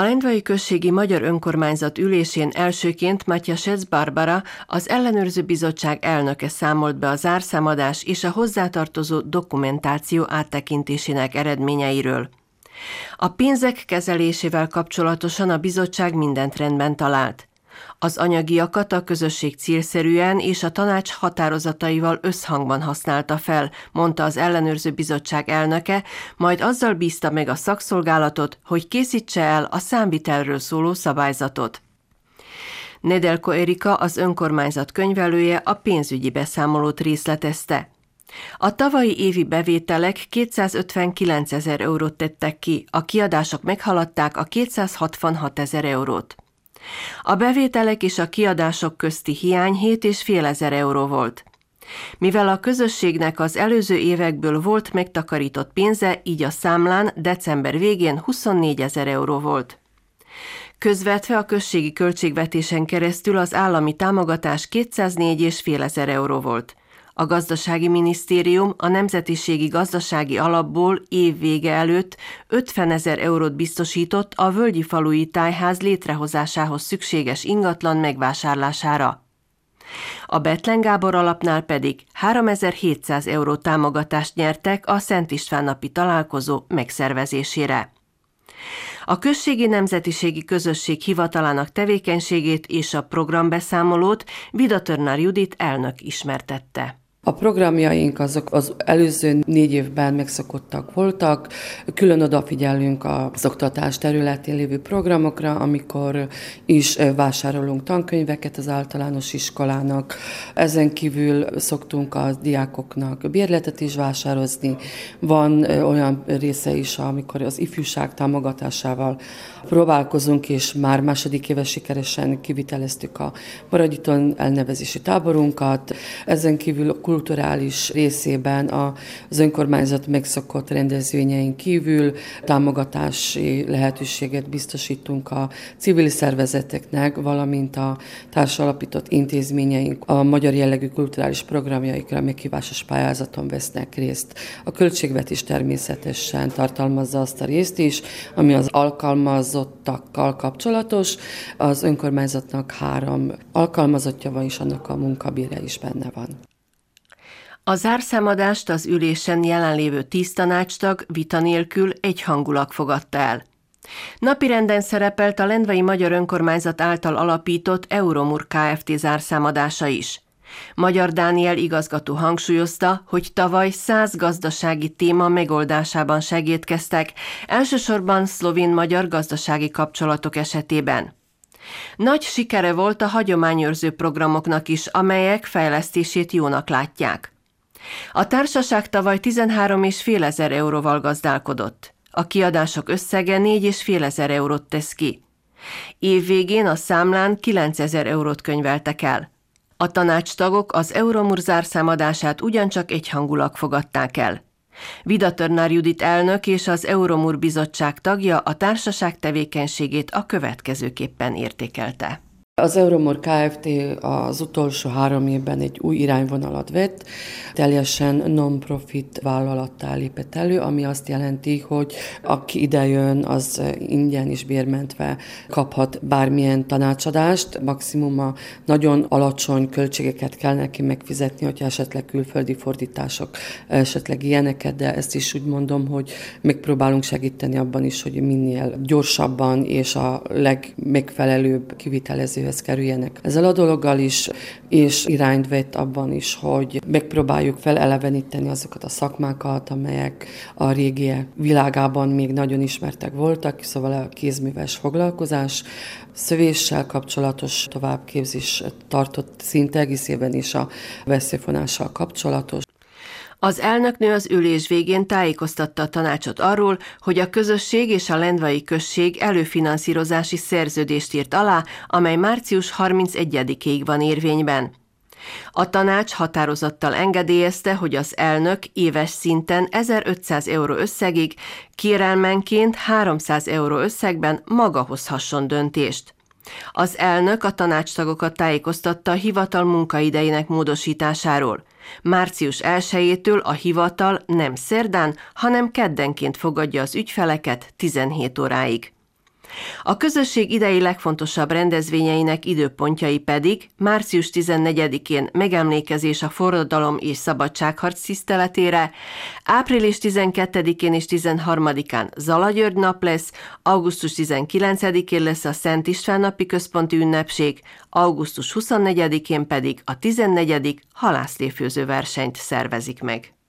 A Lendvai Községi Magyar Önkormányzat ülésén elsőként Matyasec Barbara, az ellenőrző bizottság elnöke számolt be a zárszámadás és a hozzátartozó dokumentáció áttekintésének eredményeiről. A pénzek kezelésével kapcsolatosan a bizottság mindent rendben talált. Az anyagiakat a közösség célszerűen és a tanács határozataival összhangban használta fel, mondta az ellenőrző bizottság elnöke, majd azzal bízta meg a szakszolgálatot, hogy készítse el a számvitelről szóló szabályzatot. Nedelko Erika, az önkormányzat könyvelője a pénzügyi beszámolót részletezte. A tavalyi évi bevételek 259 ezer eurót tettek ki, a kiadások meghaladták a 266 ezer eurót. A bevételek és a kiadások közti hiány 7,5 ezer euró volt. Mivel a közösségnek az előző évekből volt megtakarított pénze, így a számlán december végén 24 ezer euró volt. Közvetve a községi költségvetésen keresztül az állami támogatás 204,5 ezer euró volt. A gazdasági minisztérium a Nemzetiségi Gazdasági Alapból év vége előtt 50 ezer eurót biztosított a Völgyi Falui Tájház létrehozásához szükséges ingatlan megvásárlására. A Betlen Gábor alapnál pedig 3700 euró támogatást nyertek a Szent István napi találkozó megszervezésére. A Községi Nemzetiségi Közösség hivatalának tevékenységét és a programbeszámolót Vida Törnár Judit elnök ismertette. A programjaink azok az előző négy évben megszokottak voltak. Külön odafigyelünk az oktatás területén lévő programokra, amikor is vásárolunk tankönyveket az általános iskolának. Ezen kívül szoktunk a diákoknak bérletet is vásározni. Van olyan része is, amikor az ifjúság támogatásával próbálkozunk, és már második éve sikeresen kiviteleztük a Maradjiton elnevezési táborunkat. Ezen kívül a kulturális részében az önkormányzat megszokott rendezvényein kívül támogatási lehetőséget biztosítunk a civil szervezeteknek, valamint a társalapított intézményeink a magyar jellegű kulturális programjaikra meghívásos pályázaton vesznek részt. A költségvetés természetesen tartalmazza azt a részt is, ami az alkalmazottakkal kapcsolatos. Az önkormányzatnak három alkalmazottja van, és annak a munkabére is benne van. A zárszámadást az ülésen jelenlévő tíz tanácstag vita nélkül egyhangulag fogadta el. Napirenden szerepelt a Lendvai Magyar Önkormányzat által alapított Euromur Kft. zárszámadása is. Magyar Dániel igazgató hangsúlyozta, hogy tavaly száz gazdasági téma megoldásában segítkeztek, elsősorban szlovén-magyar gazdasági kapcsolatok esetében. Nagy sikere volt a hagyományőrző programoknak is, amelyek fejlesztését jónak látják. A társaság tavaly 13,5 ezer euróval gazdálkodott. A kiadások összege 4,5 ezer eurót tesz ki. Év végén a számlán 9 ezer eurót könyveltek el. A tanácstagok az Euromur zárszámadását ugyancsak egyhangulag fogadták el. Vida Törnár Judit elnök és az Euromur bizottság tagja a társaság tevékenységét a következőképpen értékelte. Az Euromor Kft. az utolsó három évben egy új irányvonalat vett, teljesen non-profit vállalattá lépett elő, ami azt jelenti, hogy aki idejön, az ingyen és bérmentve kaphat bármilyen tanácsadást, maximum a nagyon alacsony költségeket kell neki megfizetni, hogyha esetleg külföldi fordítások, esetleg ilyeneket, de ezt is úgy mondom, hogy megpróbálunk segíteni abban is, hogy minél gyorsabban és a legmegfelelőbb kivitelező kezéhez kerüljenek. Ezzel a dologgal is, és irányt vett abban is, hogy megpróbáljuk feleleveníteni azokat a szakmákat, amelyek a régiek világában még nagyon ismertek voltak, szóval a kézműves foglalkozás, szövéssel kapcsolatos továbbképzés tartott szinte egész évben is a veszélyfonással kapcsolatos. Az elnöknő az ülés végén tájékoztatta a tanácsot arról, hogy a közösség és a Lendvai község előfinanszírozási szerződést írt alá, amely március 31-ig van érvényben. A tanács határozattal engedélyezte, hogy az elnök éves szinten 1500 euró összegig, kérelmenként 300 euró összegben maga hozhasson döntést. Az elnök a tanácstagokat tájékoztatta a hivatal munkaidejének módosításáról. Március 1-től a hivatal nem szerdán, hanem keddenként fogadja az ügyfeleket 17 óráig. A közösség idei legfontosabb rendezvényeinek időpontjai pedig március 14-én megemlékezés a forradalom és szabadságharc tiszteletére, április 12-én és 13-án Zalagyörgy nap lesz, augusztus 19-én lesz a Szent István napi központi ünnepség, augusztus 24-én pedig a 14. halászléfőző versenyt szervezik meg.